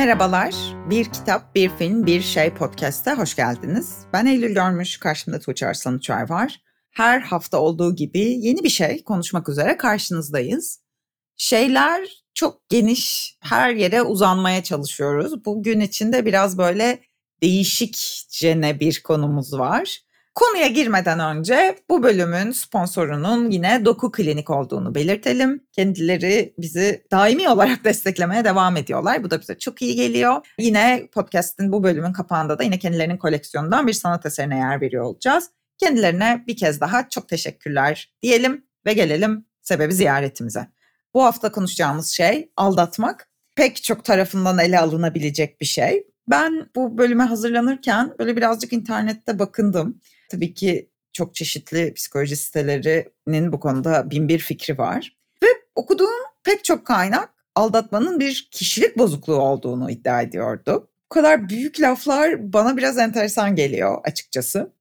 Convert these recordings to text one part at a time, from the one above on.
Merhabalar. Bir kitap, bir film, bir şey podcast'e hoş geldiniz. Ben Eylül Görmüş, karşımda Tuğçe Arslan Uçar var. Her hafta olduğu gibi yeni bir şey konuşmak üzere karşınızdayız. Şeyler çok geniş, her yere uzanmaya çalışıyoruz. Bugün içinde biraz böyle değişikcene bir konumuz var. Konuya girmeden önce bu bölümün sponsorunun yine Doku Klinik olduğunu belirtelim. Kendileri bizi daimi olarak desteklemeye devam ediyorlar. Bu da bize çok iyi geliyor. Yine podcast'in bu bölümün kapağında da yine kendilerinin koleksiyonundan bir sanat eserine yer veriyor olacağız. Kendilerine bir kez daha çok teşekkürler diyelim ve gelelim sebebi ziyaretimize. Bu hafta konuşacağımız şey aldatmak. Pek çok tarafından ele alınabilecek bir şey. Ben bu bölüme hazırlanırken böyle birazcık internette bakındım. Tabii ki çok çeşitli psikoloji sitelerinin bu konuda bin bir fikri var. Ve okuduğum pek çok kaynak aldatmanın bir kişilik bozukluğu olduğunu iddia ediyordu. Bu kadar büyük laflar bana biraz enteresan geliyor açıkçası.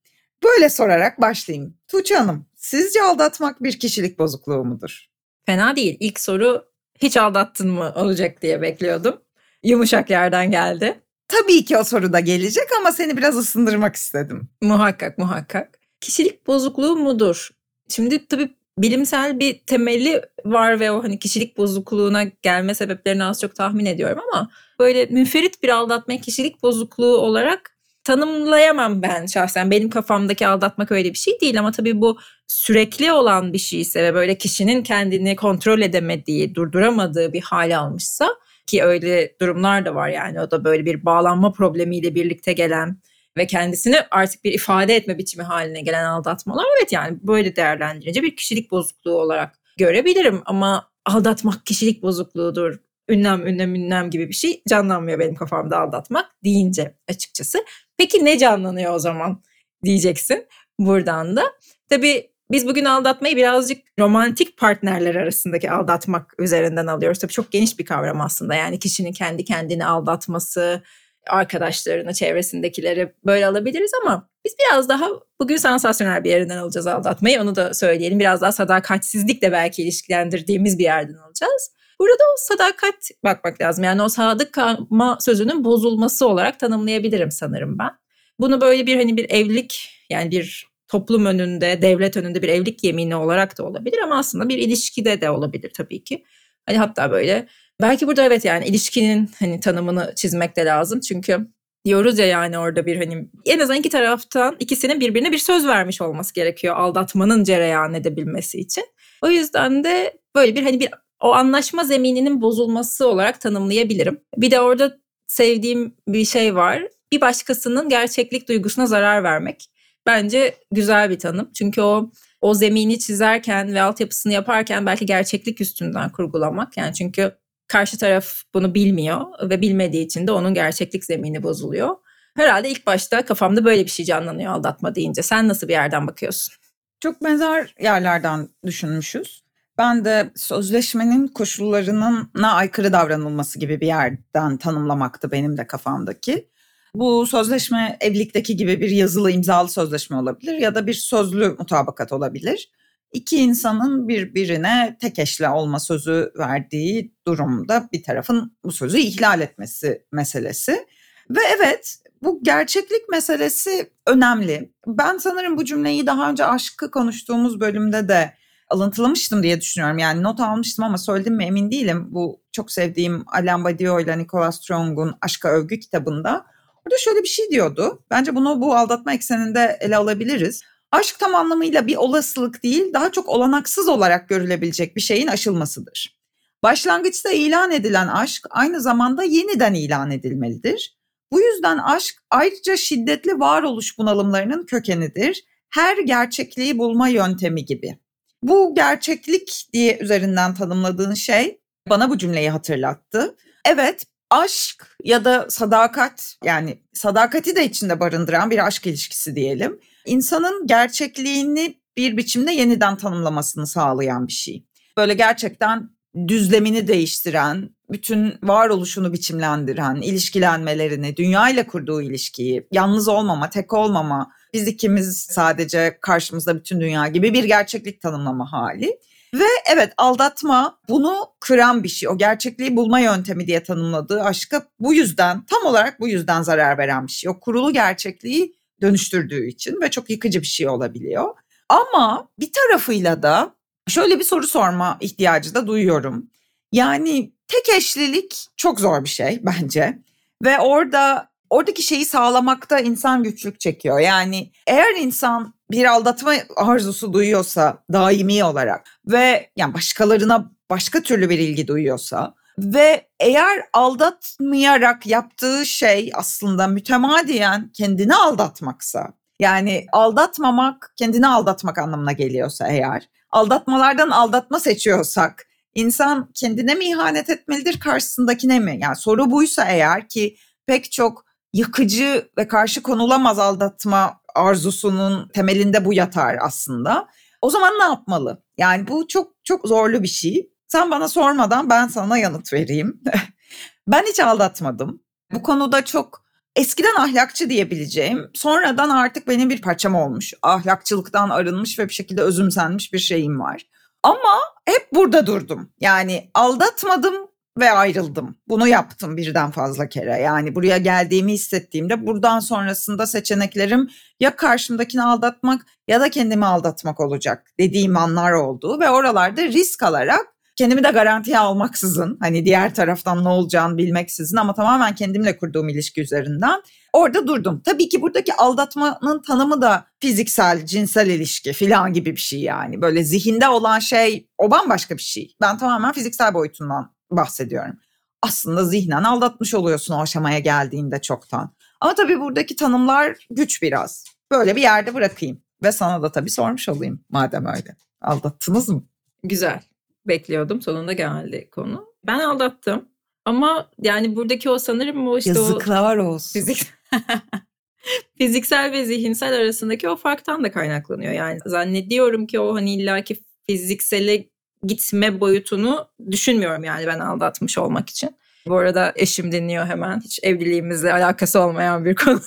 Böyle sorarak başlayayım. Tuğçe Hanım, sizce aldatmak bir kişilik bozukluğu mudur? Fena değil. İlk soru hiç aldattın mı olacak diye bekliyordum. Yumuşak yerden geldi. Tabii ki o soru da gelecek ama seni biraz ısındırmak istedim. Muhakkak muhakkak. Kişilik bozukluğu mudur? Şimdi tabii bilimsel bir temeli var ve o hani kişilik bozukluğuna gelme sebeplerini az çok tahmin ediyorum ama böyle münferit bir aldatma kişilik bozukluğu olarak tanımlayamam ben şahsen. Benim kafamdaki aldatmak öyle bir şey değil ama tabii bu sürekli olan bir şeyse ve böyle kişinin kendini kontrol edemediği, durduramadığı bir hale almışsa ki öyle durumlar da var yani o da böyle bir bağlanma problemiyle birlikte gelen ve kendisini artık bir ifade etme biçimi haline gelen aldatmalar evet yani böyle değerlendirince bir kişilik bozukluğu olarak görebilirim ama aldatmak kişilik bozukluğudur ünlem ünlem ünlem gibi bir şey canlanmıyor benim kafamda aldatmak deyince açıkçası. Peki ne canlanıyor o zaman diyeceksin buradan da. Tabii biz bugün aldatmayı birazcık romantik partnerler arasındaki aldatmak üzerinden alıyoruz. Tabii çok geniş bir kavram aslında. Yani kişinin kendi kendini aldatması, arkadaşlarını, çevresindekileri böyle alabiliriz ama biz biraz daha bugün sansasyonel bir yerinden alacağız aldatmayı. Onu da söyleyelim. Biraz daha sadakatsizlikle belki ilişkilendirdiğimiz bir yerden alacağız. Burada o sadakat bakmak lazım. Yani o sadık kalma sözünün bozulması olarak tanımlayabilirim sanırım ben. Bunu böyle bir hani bir evlilik yani bir toplum önünde, devlet önünde bir evlilik yemini olarak da olabilir ama aslında bir ilişkide de olabilir tabii ki. Hani hatta böyle belki burada evet yani ilişkinin hani tanımını çizmek de lazım. Çünkü diyoruz ya yani orada bir hani en azından iki taraftan ikisinin birbirine bir söz vermiş olması gerekiyor aldatmanın cereyan edebilmesi için. O yüzden de böyle bir hani bir o anlaşma zemininin bozulması olarak tanımlayabilirim. Bir de orada sevdiğim bir şey var. Bir başkasının gerçeklik duygusuna zarar vermek. Bence güzel bir tanım. Çünkü o o zemini çizerken ve altyapısını yaparken belki gerçeklik üstünden kurgulamak. Yani çünkü karşı taraf bunu bilmiyor ve bilmediği için de onun gerçeklik zemini bozuluyor. Herhalde ilk başta kafamda böyle bir şey canlanıyor aldatma deyince. Sen nasıl bir yerden bakıyorsun? Çok benzer yerlerden düşünmüşüz. Ben de sözleşmenin koşullarının aykırı davranılması gibi bir yerden tanımlamaktı benim de kafamdaki. Bu sözleşme evlilikteki gibi bir yazılı imzalı sözleşme olabilir ya da bir sözlü mutabakat olabilir. İki insanın birbirine tek eşle olma sözü verdiği durumda bir tarafın bu sözü ihlal etmesi meselesi. Ve evet bu gerçeklik meselesi önemli. Ben sanırım bu cümleyi daha önce aşkı konuştuğumuz bölümde de alıntılamıştım diye düşünüyorum. Yani not almıştım ama söyledim mi emin değilim. Bu çok sevdiğim Alain Badiou ile Nicolas Strong'un Aşka Övgü kitabında. Orada şöyle bir şey diyordu. Bence bunu bu aldatma ekseninde ele alabiliriz. Aşk tam anlamıyla bir olasılık değil, daha çok olanaksız olarak görülebilecek bir şeyin aşılmasıdır. Başlangıçta ilan edilen aşk aynı zamanda yeniden ilan edilmelidir. Bu yüzden aşk ayrıca şiddetli varoluş bunalımlarının kökenidir. Her gerçekliği bulma yöntemi gibi. Bu gerçeklik diye üzerinden tanımladığın şey bana bu cümleyi hatırlattı. Evet, aşk ya da sadakat yani sadakati de içinde barındıran bir aşk ilişkisi diyelim. İnsanın gerçekliğini bir biçimde yeniden tanımlamasını sağlayan bir şey. Böyle gerçekten düzlemini değiştiren, bütün varoluşunu biçimlendiren, ilişkilenmelerini, dünya ile kurduğu ilişkiyi, yalnız olmama, tek olmama, biz ikimiz sadece karşımızda bütün dünya gibi bir gerçeklik tanımlama hali. Ve evet aldatma bunu kıran bir şey. O gerçekliği bulma yöntemi diye tanımladığı aşka bu yüzden tam olarak bu yüzden zarar veren bir şey. O kurulu gerçekliği dönüştürdüğü için ve çok yıkıcı bir şey olabiliyor. Ama bir tarafıyla da şöyle bir soru sorma ihtiyacı da duyuyorum. Yani tek eşlilik çok zor bir şey bence. Ve orada oradaki şeyi sağlamakta insan güçlük çekiyor. Yani eğer insan bir aldatma arzusu duyuyorsa daimi olarak ve yani başkalarına başka türlü bir ilgi duyuyorsa ve eğer aldatmayarak yaptığı şey aslında mütemadiyen kendini aldatmaksa yani aldatmamak kendini aldatmak anlamına geliyorsa eğer aldatmalardan aldatma seçiyorsak insan kendine mi ihanet etmelidir karşısındakine mi? Yani soru buysa eğer ki pek çok yıkıcı ve karşı konulamaz aldatma arzusunun temelinde bu yatar aslında. O zaman ne yapmalı? Yani bu çok çok zorlu bir şey. Sen bana sormadan ben sana yanıt vereyim. ben hiç aldatmadım. Bu konuda çok eskiden ahlakçı diyebileceğim, sonradan artık benim bir parçam olmuş. Ahlakçılıktan arınmış ve bir şekilde özümsenmiş bir şeyim var. Ama hep burada durdum. Yani aldatmadım ve ayrıldım. Bunu yaptım birden fazla kere. Yani buraya geldiğimi hissettiğimde buradan sonrasında seçeneklerim ya karşımdakini aldatmak ya da kendimi aldatmak olacak dediğim anlar oldu ve oralarda risk alarak kendimi de garantiye almaksızın hani diğer taraftan ne olacağını bilmeksizin ama tamamen kendimle kurduğum ilişki üzerinden orada durdum. Tabii ki buradaki aldatmanın tanımı da fiziksel, cinsel ilişki filan gibi bir şey yani. Böyle zihinde olan şey o bambaşka bir şey. Ben tamamen fiziksel boyutundan bahsediyorum. Aslında zihnen aldatmış oluyorsun o aşamaya geldiğinde çoktan. Ama tabii buradaki tanımlar güç biraz. Böyle bir yerde bırakayım. Ve sana da tabii sormuş olayım madem öyle. Aldattınız mı? Güzel. Bekliyordum. Sonunda geldi konu. Ben aldattım. Ama yani buradaki o sanırım o işte Yazıklar o... olsun. Fizik... fiziksel ve zihinsel arasındaki o farktan da kaynaklanıyor. Yani zannediyorum ki o hani illaki fiziksele gitme boyutunu düşünmüyorum yani ben aldatmış olmak için. Bu arada eşim dinliyor hemen. Hiç evliliğimizle alakası olmayan bir konu.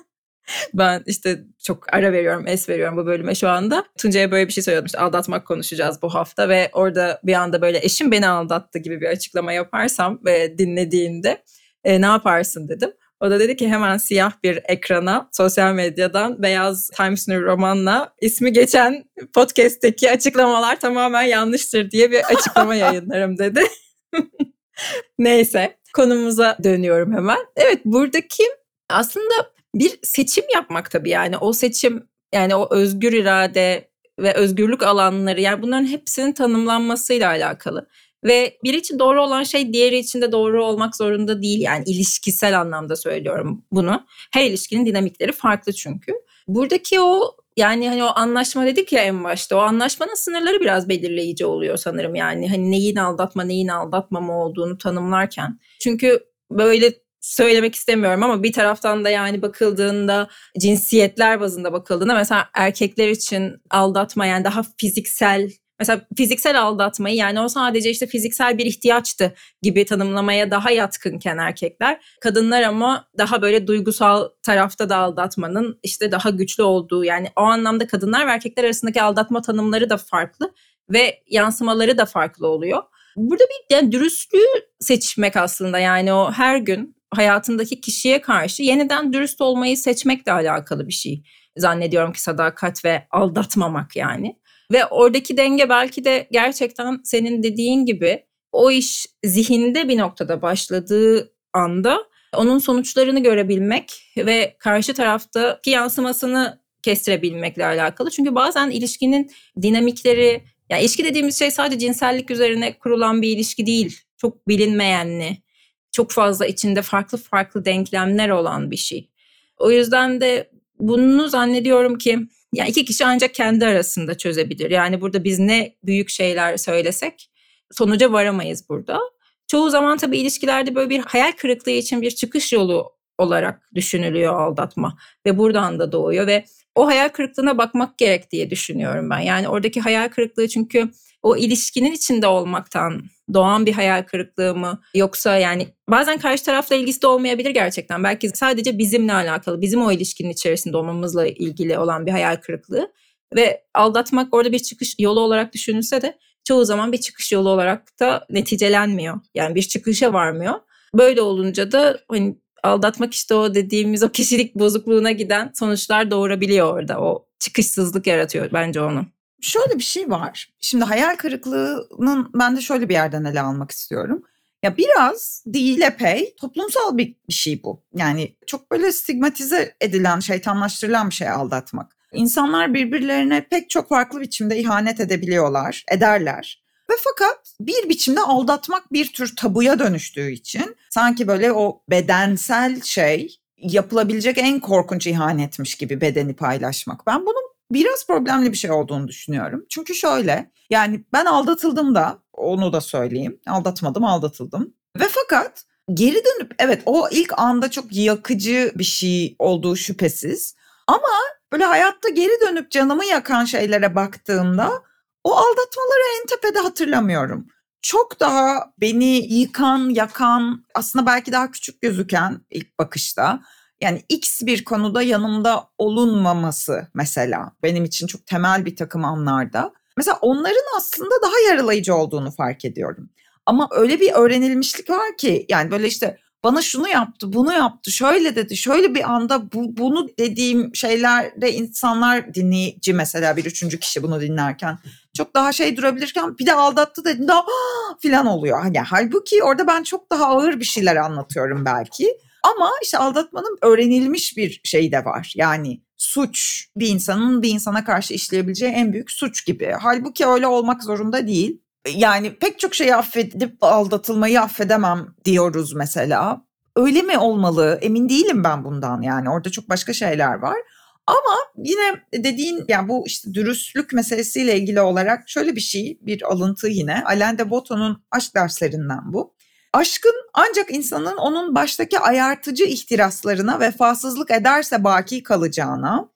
ben işte çok ara veriyorum, es veriyorum bu bölüme şu anda. Tuncay'a böyle bir şey söylüyordum. İşte aldatmak konuşacağız bu hafta ve orada bir anda böyle eşim beni aldattı gibi bir açıklama yaparsam ve dinlediğinde e, ne yaparsın dedim. O da dedi ki hemen siyah bir ekrana sosyal medyadan beyaz Times New Roman'la ismi geçen podcast'teki açıklamalar tamamen yanlıştır diye bir açıklama yayınlarım dedi. Neyse konumuza dönüyorum hemen. Evet buradaki aslında bir seçim yapmak tabii yani o seçim yani o özgür irade ve özgürlük alanları yani bunların hepsinin tanımlanmasıyla alakalı. Ve biri için doğru olan şey diğeri için de doğru olmak zorunda değil. Yani ilişkisel anlamda söylüyorum bunu. Her ilişkinin dinamikleri farklı çünkü. Buradaki o yani hani o anlaşma dedik ya en başta o anlaşmanın sınırları biraz belirleyici oluyor sanırım yani hani neyin aldatma neyin aldatmama olduğunu tanımlarken. Çünkü böyle söylemek istemiyorum ama bir taraftan da yani bakıldığında cinsiyetler bazında bakıldığında mesela erkekler için aldatma yani daha fiziksel Mesela fiziksel aldatmayı yani o sadece işte fiziksel bir ihtiyaçtı gibi tanımlamaya daha yatkınken erkekler. Kadınlar ama daha böyle duygusal tarafta da aldatmanın işte daha güçlü olduğu yani o anlamda kadınlar ve erkekler arasındaki aldatma tanımları da farklı ve yansımaları da farklı oluyor. Burada bir yani dürüstlüğü seçmek aslında yani o her gün hayatındaki kişiye karşı yeniden dürüst olmayı seçmekle alakalı bir şey. Zannediyorum ki sadakat ve aldatmamak yani. Ve oradaki denge belki de gerçekten senin dediğin gibi o iş zihinde bir noktada başladığı anda onun sonuçlarını görebilmek ve karşı taraftaki yansımasını kestirebilmekle alakalı. Çünkü bazen ilişkinin dinamikleri, yani ilişki dediğimiz şey sadece cinsellik üzerine kurulan bir ilişki değil. Çok bilinmeyenli, çok fazla içinde farklı farklı denklemler olan bir şey. O yüzden de bunu zannediyorum ki yani iki kişi ancak kendi arasında çözebilir. Yani burada biz ne büyük şeyler söylesek sonuca varamayız burada. Çoğu zaman tabii ilişkilerde böyle bir hayal kırıklığı için bir çıkış yolu olarak düşünülüyor aldatma ve buradan da doğuyor ve o hayal kırıklığına bakmak gerek diye düşünüyorum ben. Yani oradaki hayal kırıklığı çünkü o ilişkinin içinde olmaktan doğan bir hayal kırıklığı mı? Yoksa yani bazen karşı tarafla ilgisi de olmayabilir gerçekten. Belki sadece bizimle alakalı, bizim o ilişkinin içerisinde olmamızla ilgili olan bir hayal kırıklığı. Ve aldatmak orada bir çıkış yolu olarak düşünülse de çoğu zaman bir çıkış yolu olarak da neticelenmiyor. Yani bir çıkışa varmıyor. Böyle olunca da hani aldatmak işte o dediğimiz o kişilik bozukluğuna giden sonuçlar doğurabiliyor orada. O çıkışsızlık yaratıyor bence onu. Şöyle bir şey var. Şimdi hayal kırıklığının ben de şöyle bir yerden ele almak istiyorum. Ya biraz değil epey toplumsal bir, bir şey bu. Yani çok böyle stigmatize edilen, şeytanlaştırılan bir şey aldatmak. İnsanlar birbirlerine pek çok farklı biçimde ihanet edebiliyorlar, ederler. Ve fakat bir biçimde aldatmak bir tür tabuya dönüştüğü için sanki böyle o bedensel şey yapılabilecek en korkunç ihanetmiş gibi bedeni paylaşmak. Ben bunun biraz problemli bir şey olduğunu düşünüyorum. Çünkü şöyle yani ben aldatıldım da onu da söyleyeyim. Aldatmadım aldatıldım. Ve fakat geri dönüp evet o ilk anda çok yakıcı bir şey olduğu şüphesiz. Ama böyle hayatta geri dönüp canımı yakan şeylere baktığımda o aldatmaları en tepede hatırlamıyorum. Çok daha beni yıkan, yakan, aslında belki daha küçük gözüken ilk bakışta yani X bir konuda yanımda olunmaması mesela benim için çok temel bir takım anlarda. Mesela onların aslında daha yaralayıcı olduğunu fark ediyorum. Ama öyle bir öğrenilmişlik var ki yani böyle işte bana şunu yaptı, bunu yaptı, şöyle dedi, şöyle bir anda bu, bunu dediğim şeylerde insanlar dinleyici mesela bir üçüncü kişi bunu dinlerken çok daha şey durabilirken bir de aldattı dediğinde filan oluyor. Yani halbuki orada ben çok daha ağır bir şeyler anlatıyorum belki. Ama işte aldatmanın öğrenilmiş bir şey de var. Yani suç bir insanın bir insana karşı işleyebileceği en büyük suç gibi. Halbuki öyle olmak zorunda değil. Yani pek çok şeyi affedip aldatılmayı affedemem diyoruz mesela. Öyle mi olmalı? Emin değilim ben bundan yani. Orada çok başka şeyler var. Ama yine dediğin yani bu işte dürüstlük meselesiyle ilgili olarak şöyle bir şey, bir alıntı yine. Alain de Botton'un aşk derslerinden bu. Aşkın ancak insanın onun baştaki ayartıcı ihtiraslarına vefasızlık ederse baki kalacağına,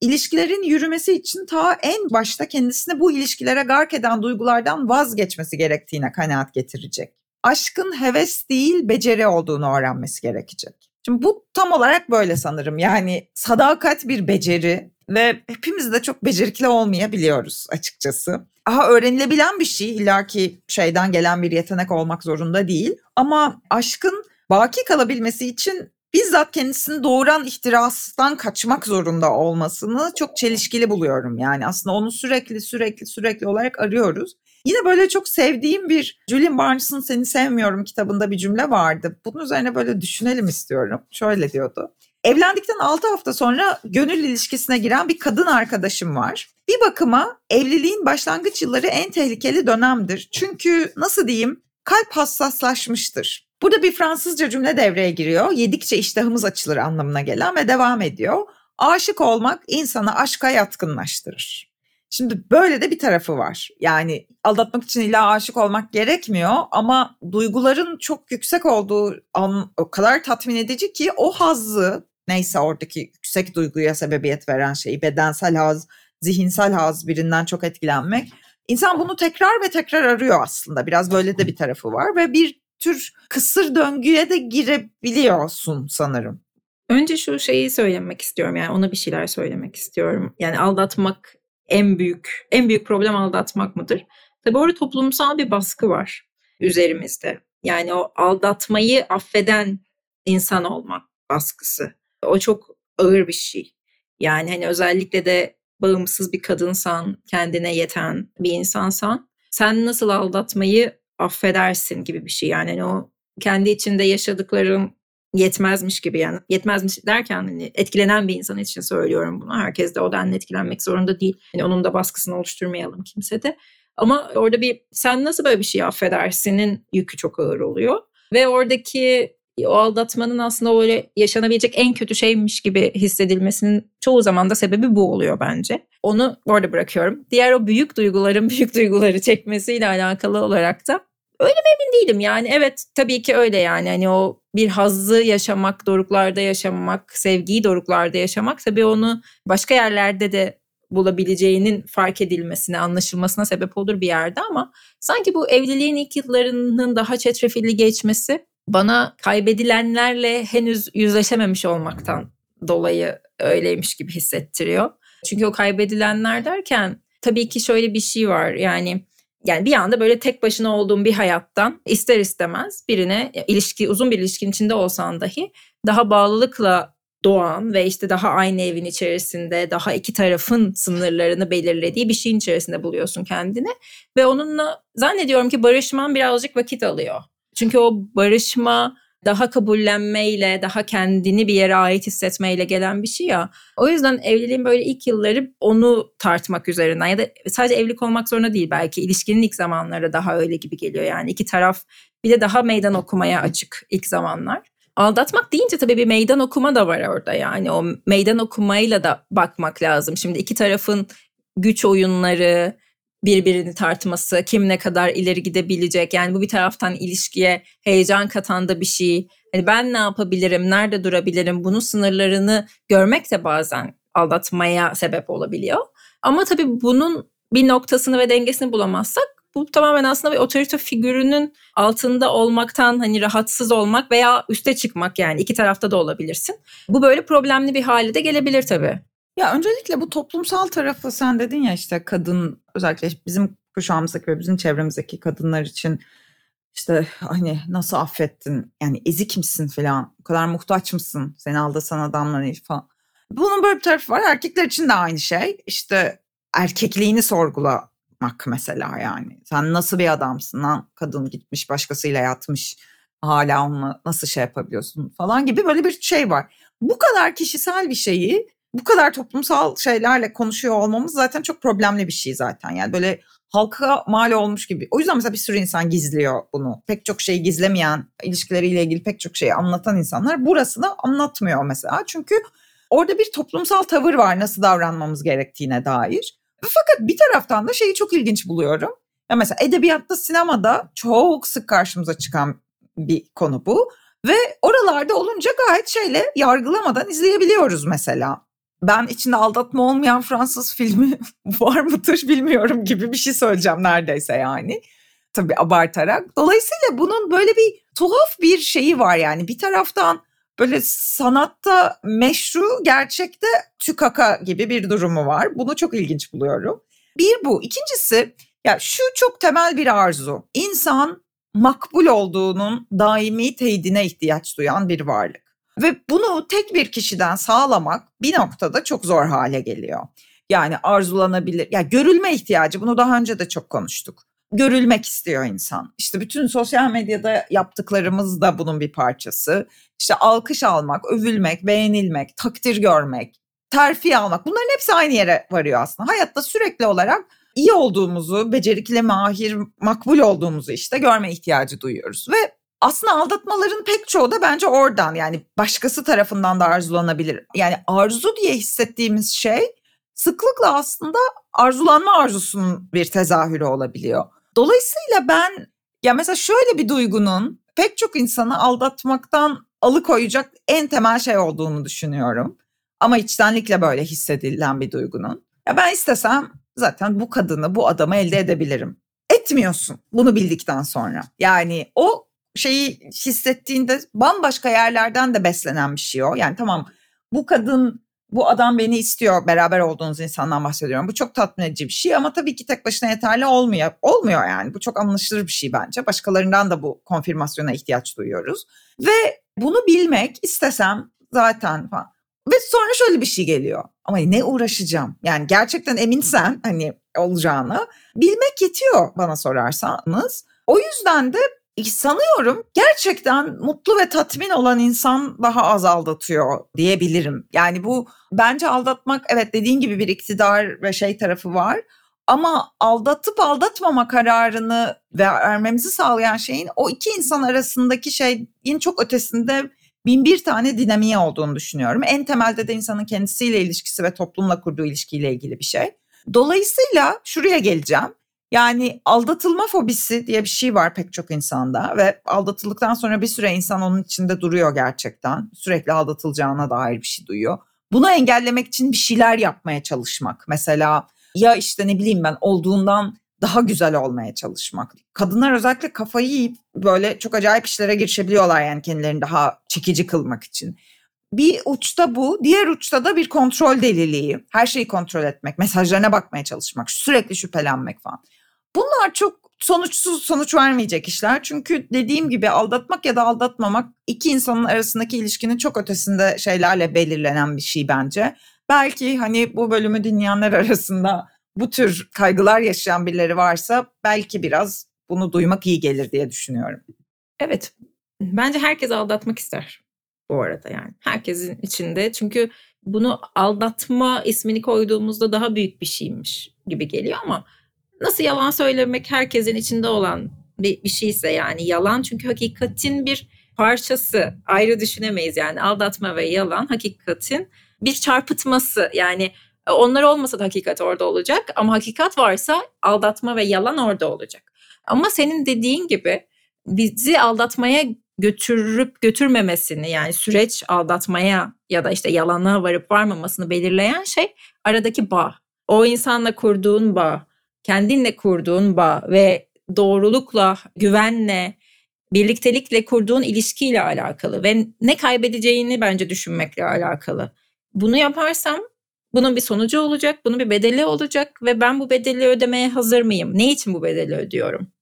ilişkilerin yürümesi için ta en başta kendisine bu ilişkilere gark eden duygulardan vazgeçmesi gerektiğine kanaat getirecek. Aşkın heves değil beceri olduğunu öğrenmesi gerekecek. Şimdi bu tam olarak böyle sanırım. Yani sadakat bir beceri ve hepimiz de çok becerikli olmayabiliyoruz açıkçası. Aha öğrenilebilen bir şey illaki şeyden gelen bir yetenek olmak zorunda değil. Ama aşkın baki kalabilmesi için bizzat kendisini doğuran ihtirastan kaçmak zorunda olmasını çok çelişkili buluyorum. Yani aslında onu sürekli sürekli sürekli olarak arıyoruz. Yine böyle çok sevdiğim bir Julian Barnes'ın Seni Sevmiyorum kitabında bir cümle vardı. Bunun üzerine böyle düşünelim istiyorum. Şöyle diyordu. Evlendikten 6 hafta sonra gönül ilişkisine giren bir kadın arkadaşım var. Bir bakıma evliliğin başlangıç yılları en tehlikeli dönemdir. Çünkü nasıl diyeyim kalp hassaslaşmıştır. Burada bir Fransızca cümle devreye giriyor. Yedikçe iştahımız açılır anlamına gelen ve devam ediyor. Aşık olmak insanı aşka yatkınlaştırır. Şimdi böyle de bir tarafı var. Yani aldatmak için illa aşık olmak gerekmiyor ama duyguların çok yüksek olduğu an o kadar tatmin edici ki o hazzı neyse oradaki yüksek duyguya sebebiyet veren şeyi bedensel haz, zihinsel haz birinden çok etkilenmek. İnsan bunu tekrar ve tekrar arıyor aslında. Biraz böyle de bir tarafı var ve bir tür kısır döngüye de girebiliyorsun sanırım. Önce şu şeyi söylemek istiyorum yani ona bir şeyler söylemek istiyorum. Yani aldatmak en büyük en büyük problem aldatmak mıdır? Tabii orada toplumsal bir baskı var üzerimizde. Yani o aldatmayı affeden insan olmak baskısı. O çok ağır bir şey. Yani hani özellikle de bağımsız bir kadınsan, kendine yeten bir insansan sen nasıl aldatmayı affedersin gibi bir şey. Yani hani o kendi içinde yaşadıkların yetmezmiş gibi yani yetmezmiş derken hani etkilenen bir insan için söylüyorum bunu. Herkes de o denli etkilenmek zorunda değil. Yani onun da baskısını oluşturmayalım kimse de. Ama orada bir sen nasıl böyle bir şey affedersinin yükü çok ağır oluyor. Ve oradaki o aldatmanın aslında öyle yaşanabilecek en kötü şeymiş gibi hissedilmesinin çoğu zaman da sebebi bu oluyor bence. Onu orada bırakıyorum. Diğer o büyük duyguların büyük duyguları çekmesiyle alakalı olarak da öyle mi emin değilim yani evet tabii ki öyle yani hani o bir hazzı yaşamak, doruklarda yaşamak, sevgiyi doruklarda yaşamak tabii onu başka yerlerde de bulabileceğinin fark edilmesine, anlaşılmasına sebep olur bir yerde ama sanki bu evliliğin ilk yıllarının daha çetrefilli geçmesi bana kaybedilenlerle henüz yüzleşememiş olmaktan dolayı öyleymiş gibi hissettiriyor. Çünkü o kaybedilenler derken tabii ki şöyle bir şey var. Yani yani bir anda böyle tek başına olduğum bir hayattan ister istemez birine ilişki uzun bir ilişkin içinde olsan dahi daha bağlılıkla doğan ve işte daha aynı evin içerisinde daha iki tarafın sınırlarını belirlediği bir şeyin içerisinde buluyorsun kendini ve onunla zannediyorum ki barışman birazcık vakit alıyor. Çünkü o barışma daha kabullenmeyle, daha kendini bir yere ait hissetmeyle gelen bir şey ya. O yüzden evliliğin böyle ilk yılları onu tartmak üzerinden ya da sadece evlilik olmak zorunda değil belki ilişkinin ilk zamanları daha öyle gibi geliyor yani iki taraf bir de daha meydan okumaya açık ilk zamanlar. Aldatmak deyince tabii bir meydan okuma da var orada yani o meydan okumayla da bakmak lazım. Şimdi iki tarafın güç oyunları, birbirini tartması, kim ne kadar ileri gidebilecek. Yani bu bir taraftan ilişkiye heyecan katan da bir şey. Hani ben ne yapabilirim, nerede durabilirim, bunun sınırlarını görmek de bazen aldatmaya sebep olabiliyor. Ama tabii bunun bir noktasını ve dengesini bulamazsak bu tamamen aslında bir otorite figürünün altında olmaktan hani rahatsız olmak veya üste çıkmak yani iki tarafta da olabilirsin. Bu böyle problemli bir hale de gelebilir tabii. Ya öncelikle bu toplumsal tarafı sen dedin ya işte kadın özellikle bizim kuşağımızdaki ve bizim çevremizdeki kadınlar için işte hani nasıl affettin? Yani ezik misin falan o kadar muhtaç mısın? Seni aldatan adamla falan. Bunun böyle bir tarafı var. Erkekler için de aynı şey. İşte erkekliğini sorgulamak mesela yani. Sen nasıl bir adamsın lan? Kadın gitmiş başkasıyla yatmış. Hala onunla nasıl şey yapabiliyorsun falan gibi böyle bir şey var. Bu kadar kişisel bir şeyi bu kadar toplumsal şeylerle konuşuyor olmamız zaten çok problemli bir şey zaten. Yani böyle halka mal olmuş gibi. O yüzden mesela bir sürü insan gizliyor bunu. Pek çok şeyi gizlemeyen, ilişkileriyle ilgili pek çok şeyi anlatan insanlar burasını anlatmıyor mesela. Çünkü orada bir toplumsal tavır var nasıl davranmamız gerektiğine dair. Fakat bir taraftan da şeyi çok ilginç buluyorum. Ya mesela edebiyatta, sinemada çok sık karşımıza çıkan bir konu bu. Ve oralarda olunca gayet şeyle yargılamadan izleyebiliyoruz mesela ben içinde aldatma olmayan Fransız filmi var mıdır bilmiyorum gibi bir şey söyleyeceğim neredeyse yani. Tabii abartarak. Dolayısıyla bunun böyle bir tuhaf bir şeyi var yani. Bir taraftan böyle sanatta meşru, gerçekte tükaka gibi bir durumu var. Bunu çok ilginç buluyorum. Bir bu. İkincisi ya şu çok temel bir arzu. İnsan makbul olduğunun daimi teyidine ihtiyaç duyan bir varlık. Ve bunu tek bir kişiden sağlamak bir noktada çok zor hale geliyor. Yani arzulanabilir, ya görülme ihtiyacı bunu daha önce de çok konuştuk. Görülmek istiyor insan. İşte bütün sosyal medyada yaptıklarımız da bunun bir parçası. İşte alkış almak, övülmek, beğenilmek, takdir görmek, terfi almak bunların hepsi aynı yere varıyor aslında. Hayatta sürekli olarak iyi olduğumuzu, becerikli, mahir, makbul olduğumuzu işte görme ihtiyacı duyuyoruz. Ve aslında aldatmaların pek çoğu da bence oradan yani başkası tarafından da arzulanabilir. Yani arzu diye hissettiğimiz şey sıklıkla aslında arzulanma arzusunun bir tezahürü olabiliyor. Dolayısıyla ben ya mesela şöyle bir duygunun pek çok insanı aldatmaktan alıkoyacak en temel şey olduğunu düşünüyorum. Ama içtenlikle böyle hissedilen bir duygunun. Ya ben istesem zaten bu kadını, bu adamı elde edebilirim. Etmiyorsun bunu bildikten sonra. Yani o şeyi hissettiğinde bambaşka yerlerden de beslenen bir şey o. Yani tamam bu kadın bu adam beni istiyor beraber olduğunuz insandan bahsediyorum. Bu çok tatmin edici bir şey ama tabii ki tek başına yeterli olmuyor. Olmuyor yani bu çok anlaşılır bir şey bence. Başkalarından da bu konfirmasyona ihtiyaç duyuyoruz. Ve bunu bilmek istesem zaten falan. Ve sonra şöyle bir şey geliyor. Ama ne uğraşacağım? Yani gerçekten eminsen hani olacağını bilmek yetiyor bana sorarsanız. O yüzden de sanıyorum gerçekten mutlu ve tatmin olan insan daha az aldatıyor diyebilirim. Yani bu bence aldatmak evet dediğin gibi bir iktidar ve şey tarafı var. Ama aldatıp aldatmama kararını vermemizi sağlayan şeyin o iki insan arasındaki şeyin çok ötesinde bin bir tane dinamiği olduğunu düşünüyorum. En temelde de insanın kendisiyle ilişkisi ve toplumla kurduğu ilişkiyle ilgili bir şey. Dolayısıyla şuraya geleceğim. Yani aldatılma fobisi diye bir şey var pek çok insanda ve aldatıldıktan sonra bir süre insan onun içinde duruyor gerçekten. Sürekli aldatılacağına dair bir şey duyuyor. Bunu engellemek için bir şeyler yapmaya çalışmak. Mesela ya işte ne bileyim ben olduğundan daha güzel olmaya çalışmak. Kadınlar özellikle kafayı yiyip böyle çok acayip işlere girişebiliyorlar yani kendilerini daha çekici kılmak için. Bir uçta bu, diğer uçta da bir kontrol deliliği. Her şeyi kontrol etmek, mesajlarına bakmaya çalışmak, sürekli şüphelenmek falan. Bunlar çok sonuçsuz sonuç vermeyecek işler. Çünkü dediğim gibi aldatmak ya da aldatmamak iki insanın arasındaki ilişkinin çok ötesinde şeylerle belirlenen bir şey bence. Belki hani bu bölümü dinleyenler arasında bu tür kaygılar yaşayan birileri varsa belki biraz bunu duymak iyi gelir diye düşünüyorum. Evet. Bence herkes aldatmak ister bu arada yani. Herkesin içinde. Çünkü bunu aldatma ismini koyduğumuzda daha büyük bir şeymiş gibi geliyor ama nasıl yalan söylemek herkesin içinde olan bir, bir şeyse yani yalan çünkü hakikatin bir parçası ayrı düşünemeyiz yani aldatma ve yalan hakikatin bir çarpıtması yani onlar olmasa da hakikat orada olacak ama hakikat varsa aldatma ve yalan orada olacak. Ama senin dediğin gibi bizi aldatmaya götürüp götürmemesini yani süreç aldatmaya ya da işte yalana varıp varmamasını belirleyen şey aradaki bağ. O insanla kurduğun bağ, kendinle kurduğun bağ ve doğrulukla, güvenle, birliktelikle kurduğun ilişkiyle alakalı ve ne kaybedeceğini bence düşünmekle alakalı. Bunu yaparsam bunun bir sonucu olacak, bunun bir bedeli olacak ve ben bu bedeli ödemeye hazır mıyım? Ne için bu bedeli ödüyorum?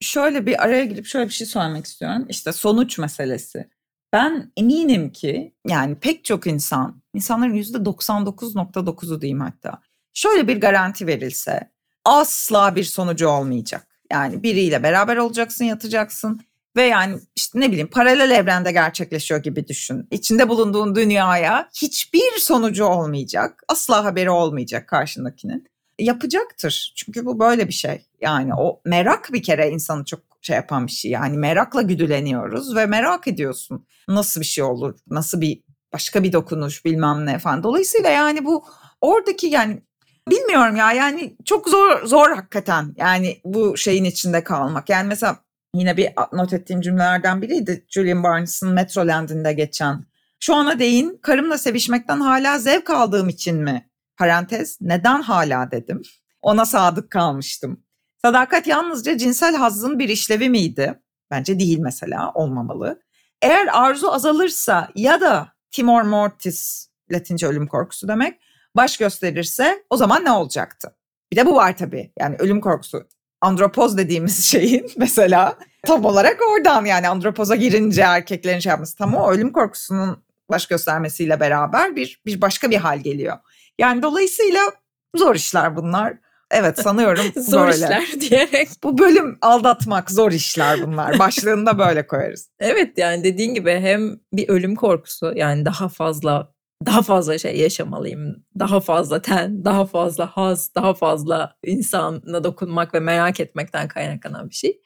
Şöyle bir araya girip şöyle bir şey söylemek istiyorum. İşte sonuç meselesi. Ben eminim ki yani pek çok insan, insanların %99.9'u diyeyim hatta. Şöyle bir garanti verilse asla bir sonucu olmayacak. Yani biriyle beraber olacaksın, yatacaksın ve yani işte ne bileyim paralel evrende gerçekleşiyor gibi düşün. İçinde bulunduğun dünyaya hiçbir sonucu olmayacak. Asla haberi olmayacak karşındakinin. Yapacaktır. Çünkü bu böyle bir şey. Yani o merak bir kere insanı çok şey yapan bir şey. Yani merakla güdüleniyoruz ve merak ediyorsun. Nasıl bir şey olur? Nasıl bir başka bir dokunuş bilmem ne falan. Dolayısıyla yani bu oradaki yani bilmiyorum ya yani çok zor zor hakikaten yani bu şeyin içinde kalmak. Yani mesela yine bir not ettiğim cümlelerden biriydi Julian Barnes'ın Metroland'inde geçen. Şu ana değin karımla sevişmekten hala zevk aldığım için mi? Parantez neden hala dedim. Ona sadık kalmıştım. Sadakat yalnızca cinsel hazzın bir işlevi miydi? Bence değil mesela olmamalı. Eğer arzu azalırsa ya da Timor mortis Latince ölüm korkusu demek baş gösterirse o zaman ne olacaktı? Bir de bu var tabii. Yani ölüm korkusu andropoz dediğimiz şeyin mesela tam olarak oradan yani andropoza girince erkeklerin şey yapması tam o ölüm korkusunun baş göstermesiyle beraber bir bir başka bir hal geliyor. Yani dolayısıyla zor işler bunlar. Evet sanıyorum zor böyle. işler diyerek. Bu bölüm aldatmak zor işler bunlar. Başlığını da böyle koyarız. Evet yani dediğin gibi hem bir ölüm korkusu yani daha fazla daha fazla şey yaşamalıyım. Daha fazla ten, daha fazla haz, daha fazla insana dokunmak ve merak etmekten kaynaklanan bir şey.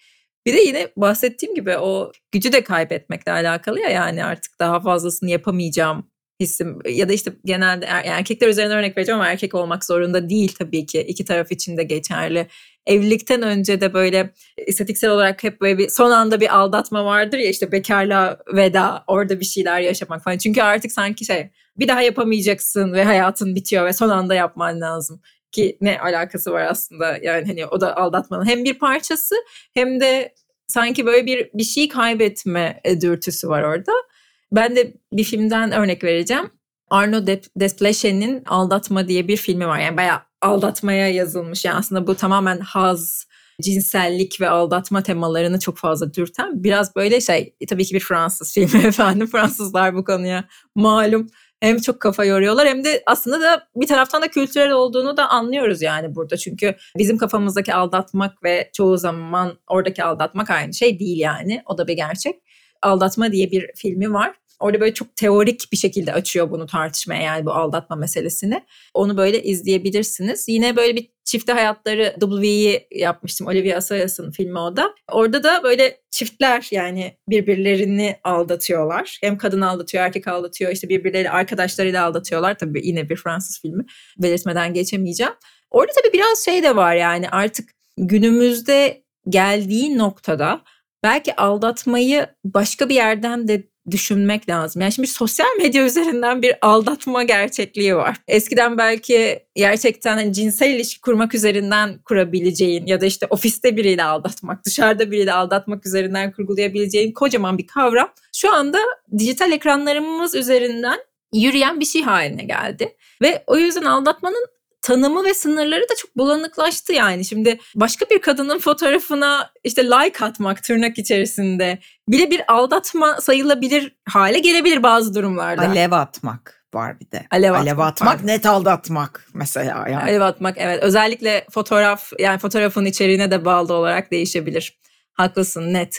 Bir de yine bahsettiğim gibi o gücü de kaybetmekle alakalı ya yani artık daha fazlasını yapamayacağım hissim ya da işte genelde er, erkekler üzerine örnek vereceğim ama erkek olmak zorunda değil tabii ki iki taraf için de geçerli. Evlilikten önce de böyle istatiksel olarak hep böyle bir son anda bir aldatma vardır ya işte bekarlığa veda orada bir şeyler yaşamak falan. Çünkü artık sanki şey bir daha yapamayacaksın ve hayatın bitiyor ve son anda yapman lazım ki ne alakası var aslında yani hani o da aldatmanın hem bir parçası hem de sanki böyle bir bir şey kaybetme dürtüsü var orada. Ben de bir filmden örnek vereceğim. Arno Despleché'nin Aldatma diye bir filmi var. Yani bayağı aldatmaya yazılmış. Yani aslında bu tamamen haz, cinsellik ve aldatma temalarını çok fazla dürten biraz böyle şey tabii ki bir Fransız filmi efendim. Fransızlar bu konuya malum hem çok kafa yoruyorlar hem de aslında da bir taraftan da kültürel olduğunu da anlıyoruz yani burada. Çünkü bizim kafamızdaki aldatmak ve çoğu zaman oradaki aldatmak aynı şey değil yani. O da bir gerçek. Aldatma diye bir filmi var. Orada böyle çok teorik bir şekilde açıyor bunu tartışmaya yani bu aldatma meselesini. Onu böyle izleyebilirsiniz. Yine böyle bir çifte hayatları W'yi yapmıştım. Olivia Assayas'ın filmi o da. Orada da böyle çiftler yani birbirlerini aldatıyorlar. Hem kadın aldatıyor, erkek aldatıyor. İşte birbirleri arkadaşlarıyla aldatıyorlar. Tabii yine bir Fransız filmi. Belirtmeden geçemeyeceğim. Orada tabii biraz şey de var yani artık günümüzde geldiği noktada belki aldatmayı başka bir yerden de düşünmek lazım. Yani şimdi sosyal medya üzerinden bir aldatma gerçekliği var. Eskiden belki gerçekten hani cinsel ilişki kurmak üzerinden kurabileceğin ya da işte ofiste biriyle aldatmak, dışarıda biriyle aldatmak üzerinden kurgulayabileceğin kocaman bir kavram. Şu anda dijital ekranlarımız üzerinden yürüyen bir şey haline geldi. Ve o yüzden aldatmanın tanımı ve sınırları da çok bulanıklaştı yani. Şimdi başka bir kadının fotoğrafına işte like atmak tırnak içerisinde bile bir aldatma sayılabilir hale gelebilir bazı durumlarda. Alev atmak var bir de. Alev, Alev atmak, var. net aldatmak mesela. Yani. Alev atmak evet. Özellikle fotoğraf yani fotoğrafın içeriğine de bağlı olarak değişebilir. Haklısın net.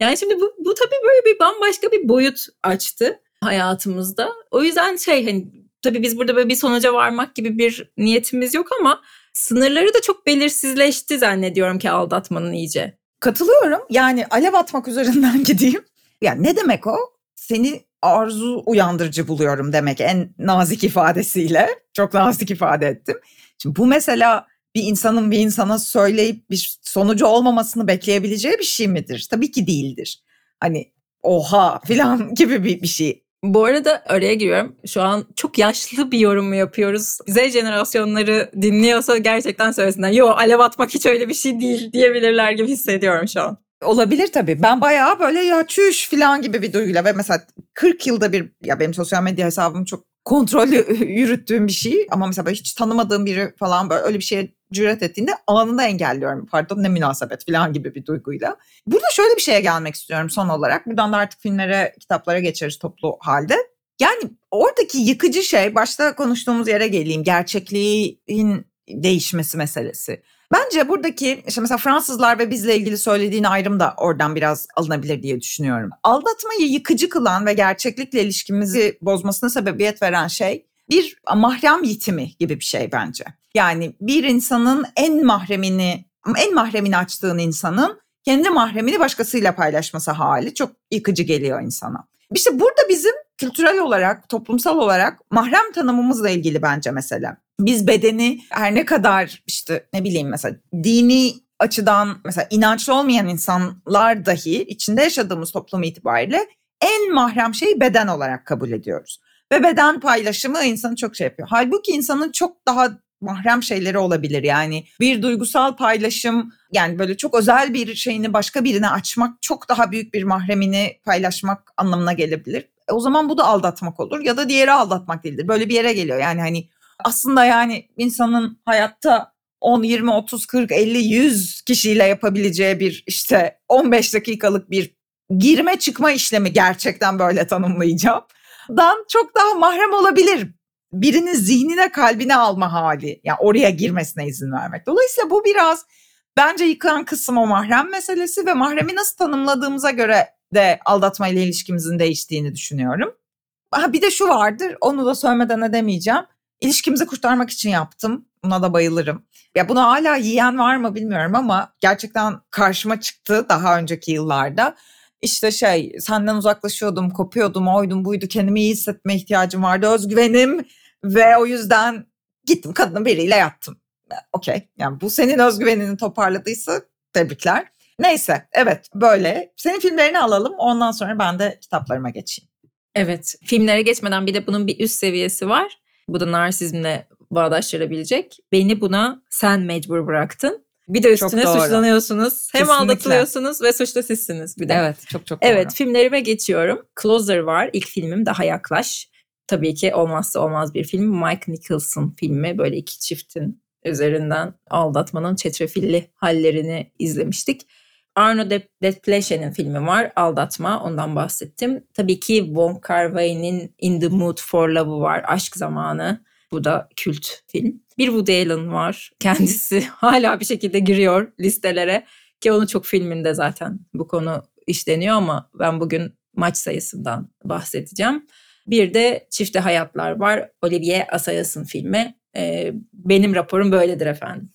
Yani şimdi bu, bu tabii böyle bir bambaşka bir boyut açtı hayatımızda. O yüzden şey hani tabii biz burada böyle bir sonuca varmak gibi bir niyetimiz yok ama sınırları da çok belirsizleşti zannediyorum ki aldatmanın iyice. Katılıyorum. Yani alev atmak üzerinden gideyim. Yani ne demek o? Seni arzu uyandırıcı buluyorum demek en nazik ifadesiyle. Çok nazik ifade ettim. Şimdi bu mesela bir insanın bir insana söyleyip bir sonucu olmamasını bekleyebileceği bir şey midir? Tabii ki değildir. Hani oha filan gibi bir, bir şey. Bu arada araya giriyorum. Şu an çok yaşlı bir yorum mu yapıyoruz? Z jenerasyonları dinliyorsa gerçekten söylesinler. Yo alev atmak hiç öyle bir şey değil diyebilirler gibi hissediyorum şu an. Olabilir tabii. Ben bayağı böyle ya çüş falan gibi bir duyguyla ve mesela 40 yılda bir ya benim sosyal medya hesabım çok kontrollü yürüttüğüm bir şey ama mesela hiç tanımadığım biri falan böyle öyle bir şeye cüret ettiğinde anında engelliyorum. Pardon ne münasebet falan gibi bir duyguyla. Burada şöyle bir şeye gelmek istiyorum son olarak. Buradan da artık filmlere, kitaplara geçeriz toplu halde. Yani oradaki yıkıcı şey başta konuştuğumuz yere geleyim. Gerçekliğin değişmesi meselesi. Bence buradaki işte mesela Fransızlar ve bizle ilgili söylediğin ayrım da oradan biraz alınabilir diye düşünüyorum. Aldatmayı yıkıcı kılan ve gerçeklikle ilişkimizi bozmasına sebebiyet veren şey bir mahrem yitimi gibi bir şey bence. Yani bir insanın en mahremini, en mahremini açtığın insanın kendi mahremini başkasıyla paylaşması hali çok yıkıcı geliyor insana. İşte burada bizim kültürel olarak, toplumsal olarak mahrem tanımımızla ilgili bence mesela. Biz bedeni her ne kadar işte ne bileyim mesela dini açıdan mesela inançlı olmayan insanlar dahi içinde yaşadığımız toplum itibariyle en mahrem şeyi beden olarak kabul ediyoruz. Ve beden paylaşımı insanı çok şey yapıyor. Halbuki insanın çok daha mahrem şeyleri olabilir. Yani bir duygusal paylaşım yani böyle çok özel bir şeyini başka birine açmak çok daha büyük bir mahremini paylaşmak anlamına gelebilir. E o zaman bu da aldatmak olur ya da diğeri aldatmak değildir. Böyle bir yere geliyor. Yani hani aslında yani insanın hayatta 10, 20, 30, 40, 50, 100 kişiyle yapabileceği bir işte 15 dakikalık bir girme çıkma işlemi gerçekten böyle tanımlayacağım. Dan çok daha mahrem olabilir. Birinin zihnine kalbine alma hali. Yani oraya girmesine izin vermek. Dolayısıyla bu biraz bence yıkan kısım o mahrem meselesi ve mahremi nasıl tanımladığımıza göre de aldatma ile ilişkimizin değiştiğini düşünüyorum. Ha bir de şu vardır onu da söylemeden edemeyeceğim. İlişkimizi kurtarmak için yaptım. Buna da bayılırım. Ya bunu hala yiyen var mı bilmiyorum ama gerçekten karşıma çıktı daha önceki yıllarda. İşte şey senden uzaklaşıyordum, kopuyordum, oydum buydu kendimi iyi hissetme ihtiyacım vardı, özgüvenim ve o yüzden gittim kadının biriyle yattım. Okey yani bu senin özgüvenini toparladıysa tebrikler. Neyse evet böyle. Senin filmlerini alalım ondan sonra ben de kitaplarıma geçeyim. Evet filmlere geçmeden bir de bunun bir üst seviyesi var. Bu da narsizmle bağdaştırabilecek. Beni buna sen mecbur bıraktın. Bir de üstüne suçlanıyorsunuz. Hem Kesinlikle. aldatılıyorsunuz ve suçlu sizsiniz bir de. Evet çok çok doğru. Evet filmlerime geçiyorum. Closer var ilk filmim Daha Yaklaş. Tabii ki olmazsa olmaz bir film. Mike Nicholson filmi böyle iki çiftin üzerinden aldatmanın çetrefilli hallerini izlemiştik. Arno de Despleché'nin filmi var Aldatma ondan bahsettim. Tabii ki Wong Kar Wai'nin In the Mood for Love'ı var Aşk Zamanı. Bu da kült film. Bir Woody Allen var. Kendisi hala bir şekilde giriyor listelere. Ki onun çok filminde zaten bu konu işleniyor ama ben bugün maç sayısından bahsedeceğim. Bir de Çifte Hayatlar var. Olivier Assayas'ın filmi. Ee, benim raporum böyledir efendim.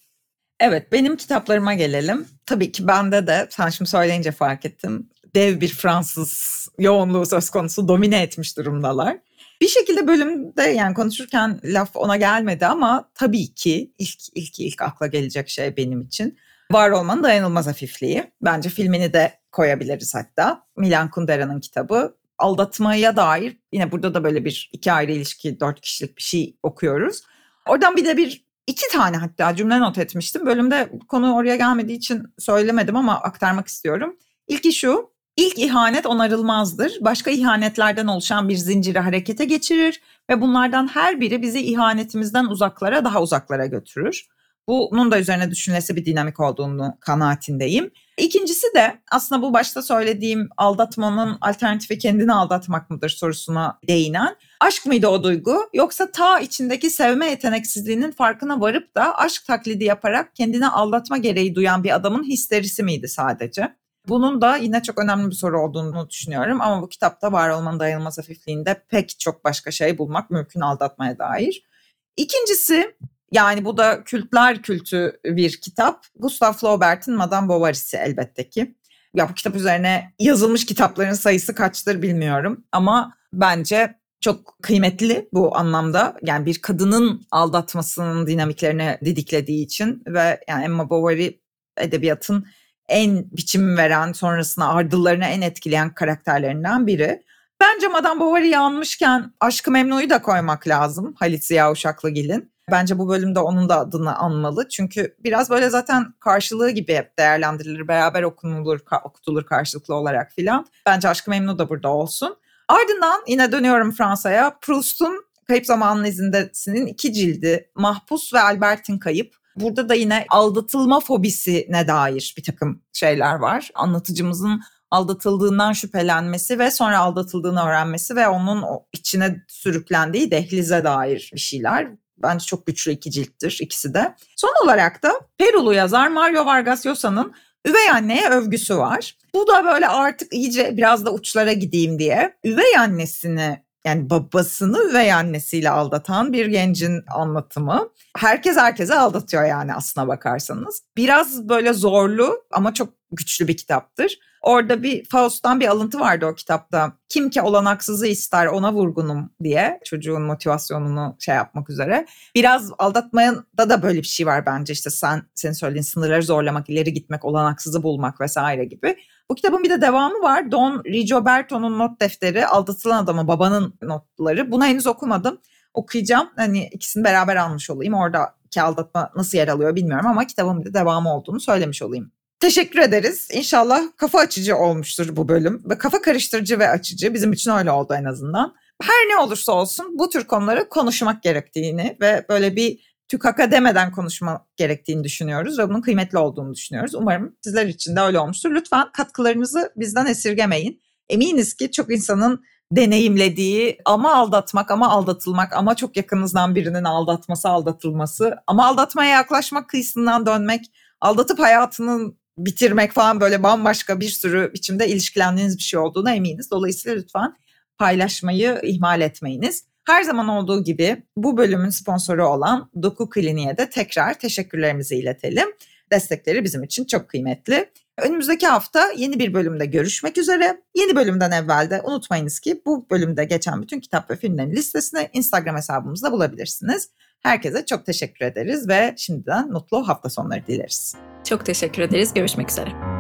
Evet benim kitaplarıma gelelim. Tabii ki bende de sen şimdi söyleyince fark ettim. Dev bir Fransız yoğunluğu söz konusu domine etmiş durumdalar. Bir şekilde bölümde yani konuşurken laf ona gelmedi ama tabii ki ilk ilk ilk akla gelecek şey benim için var olmanın dayanılmaz hafifliği. Bence filmini de koyabiliriz hatta. Milan Kundera'nın kitabı. Aldatmaya dair yine burada da böyle bir iki ayrı ilişki, dört kişilik bir şey okuyoruz. Oradan bir de bir iki tane hatta cümle not etmiştim. Bölümde konu oraya gelmediği için söylemedim ama aktarmak istiyorum. İlki şu, ilk ihanet onarılmazdır. Başka ihanetlerden oluşan bir zinciri harekete geçirir ve bunlardan her biri bizi ihanetimizden uzaklara daha uzaklara götürür. Bunun da üzerine düşünülesi bir dinamik olduğunu kanaatindeyim. İkincisi de aslında bu başta söylediğim aldatmanın alternatifi kendini aldatmak mıdır sorusuna değinen. Aşk mıydı o duygu yoksa ta içindeki sevme yeteneksizliğinin farkına varıp da aşk taklidi yaparak kendini aldatma gereği duyan bir adamın histerisi miydi sadece? Bunun da yine çok önemli bir soru olduğunu düşünüyorum ama bu kitapta var olmanın dayanılmaz hafifliğinde pek çok başka şey bulmak mümkün aldatmaya dair. İkincisi yani bu da kültler kültü bir kitap. Gustav Flaubert'in Madame Bovary'si elbette ki. Ya bu kitap üzerine yazılmış kitapların sayısı kaçtır bilmiyorum ama bence çok kıymetli bu anlamda. Yani bir kadının aldatmasının dinamiklerini didiklediği için ve yani Emma Bovary edebiyatın en biçim veren, sonrasında ardıllarını en etkileyen karakterlerinden biri. Bence Madame Bovary yanmışken Aşkı Memnu'yu da koymak lazım Halit Ziya Uşaklıgil'in. Bence bu bölümde onun da adını anmalı. Çünkü biraz böyle zaten karşılığı gibi hep değerlendirilir. Beraber okunulur, okutulur karşılıklı olarak filan. Bence Aşkı Memnu da burada olsun. Ardından yine dönüyorum Fransa'ya. Proust'un Kayıp Zamanın İzindesi'nin iki cildi Mahpus ve Albert'in Kayıp. Burada da yine aldatılma fobisine dair bir takım şeyler var. Anlatıcımızın aldatıldığından şüphelenmesi ve sonra aldatıldığını öğrenmesi ve onun içine sürüklendiği dehlize dair bir şeyler. Bence çok güçlü iki cilttir ikisi de. Son olarak da Perulu yazar Mario Vargas Llosa'nın üvey anneye övgüsü var. Bu da böyle artık iyice biraz da uçlara gideyim diye üvey annesini yani babasını üvey annesiyle aldatan bir gencin anlatımı. Herkes herkese aldatıyor yani aslına bakarsanız. Biraz böyle zorlu ama çok güçlü bir kitaptır. Orada bir Faust'tan bir alıntı vardı o kitapta. Kim ki olanaksızı ister ona vurgunum diye çocuğun motivasyonunu şey yapmak üzere. Biraz aldatmada da böyle bir şey var bence işte sen senin söylediğin sınırları zorlamak, ileri gitmek, olanaksızı bulmak vesaire gibi. Bu kitabın bir de devamı var. Don Rigoberto'nun not defteri, aldatılan adamın babanın notları. Bunu henüz okumadım. Okuyacağım. Hani ikisini beraber almış olayım. Oradaki aldatma nasıl yer alıyor bilmiyorum ama kitabın bir de devamı olduğunu söylemiş olayım. Teşekkür ederiz. İnşallah kafa açıcı olmuştur bu bölüm. Ve kafa karıştırıcı ve açıcı. Bizim için öyle oldu en azından. Her ne olursa olsun bu tür konuları konuşmak gerektiğini ve böyle bir tükaka demeden konuşmak gerektiğini düşünüyoruz ve bunun kıymetli olduğunu düşünüyoruz. Umarım sizler için de öyle olmuştur. Lütfen katkılarınızı bizden esirgemeyin. Eminiz ki çok insanın deneyimlediği ama aldatmak ama aldatılmak ama çok yakınızdan birinin aldatması aldatılması ama aldatmaya yaklaşmak kıyısından dönmek aldatıp hayatının bitirmek falan böyle bambaşka bir sürü biçimde ilişkilendiğiniz bir şey olduğuna eminiz. Dolayısıyla lütfen paylaşmayı ihmal etmeyiniz. Her zaman olduğu gibi bu bölümün sponsoru olan Doku Kliniğe de tekrar teşekkürlerimizi iletelim. Destekleri bizim için çok kıymetli. Önümüzdeki hafta yeni bir bölümde görüşmek üzere. Yeni bölümden evvel de unutmayınız ki bu bölümde geçen bütün kitap ve filmlerin listesini Instagram hesabımızda bulabilirsiniz. Herkese çok teşekkür ederiz ve şimdiden mutlu hafta sonları dileriz. Çok teşekkür ederiz. Görüşmek üzere.